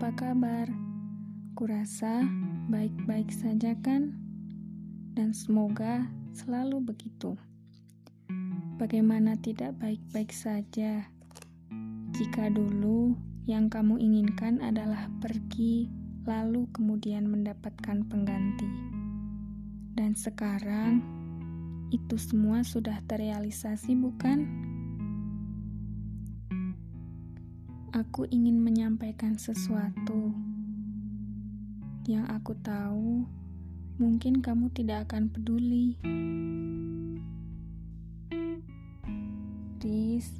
apa kabar? Kurasa baik-baik saja kan? Dan semoga selalu begitu. Bagaimana tidak baik-baik saja jika dulu yang kamu inginkan adalah pergi lalu kemudian mendapatkan pengganti. Dan sekarang itu semua sudah terrealisasi bukan? Aku ingin menyampaikan sesuatu yang aku tahu mungkin kamu tidak akan peduli. Riz,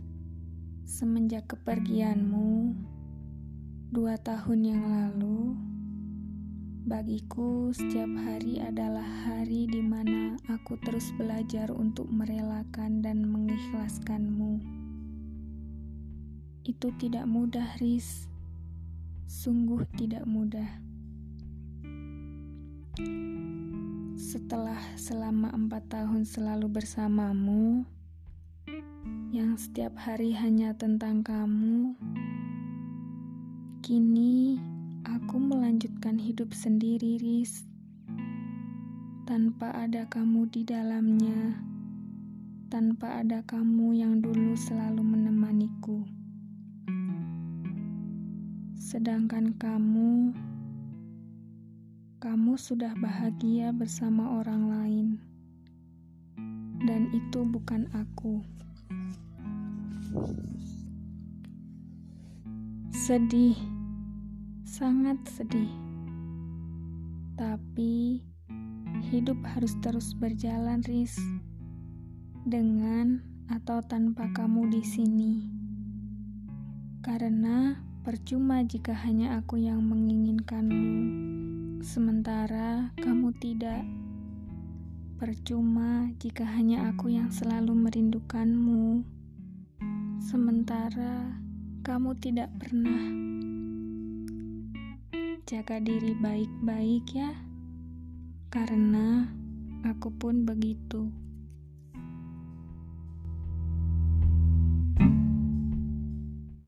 semenjak kepergianmu dua tahun yang lalu, bagiku setiap hari adalah hari di mana aku terus belajar untuk merelakan dan mengikhlaskanmu. Itu tidak mudah, Riz. Sungguh tidak mudah. Setelah selama empat tahun selalu bersamamu, yang setiap hari hanya tentang kamu, kini aku melanjutkan hidup sendiri, Riz. Tanpa ada kamu di dalamnya, tanpa ada kamu yang dulu selalu menemaniku. Sedangkan kamu, kamu sudah bahagia bersama orang lain, dan itu bukan aku. Sedih, sangat sedih, tapi hidup harus terus berjalan, Riz, dengan atau tanpa kamu di sini, karena Percuma jika hanya aku yang menginginkanmu, sementara kamu tidak. Percuma jika hanya aku yang selalu merindukanmu, sementara kamu tidak pernah. Jaga diri baik-baik ya, karena aku pun begitu.